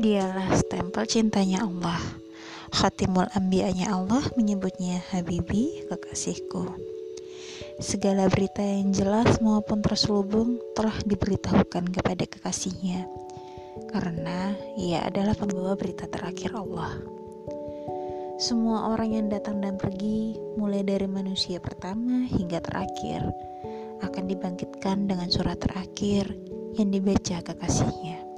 Dialah stempel cintanya Allah. Khatimul Ambianya Allah menyebutnya Habibi, kekasihku. Segala berita yang jelas maupun terselubung telah diberitahukan kepada kekasihnya, karena ia adalah pembawa berita terakhir Allah. Semua orang yang datang dan pergi, mulai dari manusia pertama hingga terakhir, akan dibangkitkan dengan surat terakhir yang dibaca kekasihnya.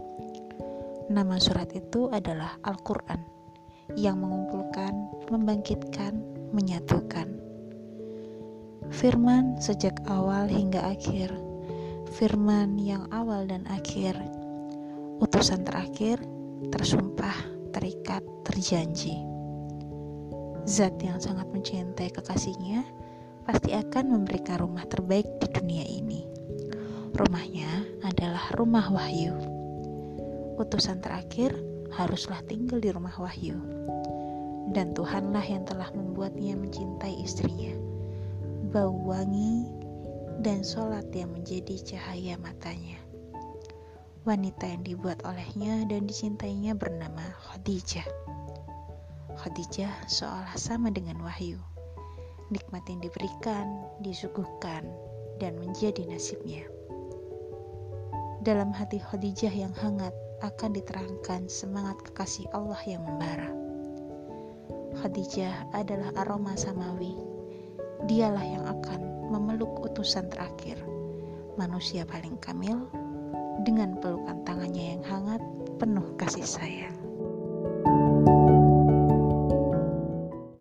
Nama surat itu adalah Al-Quran yang mengumpulkan, membangkitkan, menyatukan. Firman sejak awal hingga akhir, firman yang awal dan akhir, utusan terakhir, tersumpah, terikat, terjanji. Zat yang sangat mencintai kekasihnya pasti akan memberikan rumah terbaik di dunia ini. Rumahnya adalah rumah wahyu utusan terakhir haruslah tinggal di rumah Wahyu. Dan Tuhanlah yang telah membuatnya mencintai istrinya. Bau wangi dan sholat yang menjadi cahaya matanya. Wanita yang dibuat olehnya dan dicintainya bernama Khadijah. Khadijah seolah sama dengan Wahyu. Nikmat yang diberikan, disuguhkan, dan menjadi nasibnya. Dalam hati Khadijah yang hangat akan diterangkan semangat kekasih Allah yang membara. Khadijah adalah aroma samawi. Dialah yang akan memeluk utusan terakhir, manusia paling kamil, dengan pelukan tangannya yang hangat penuh kasih sayang.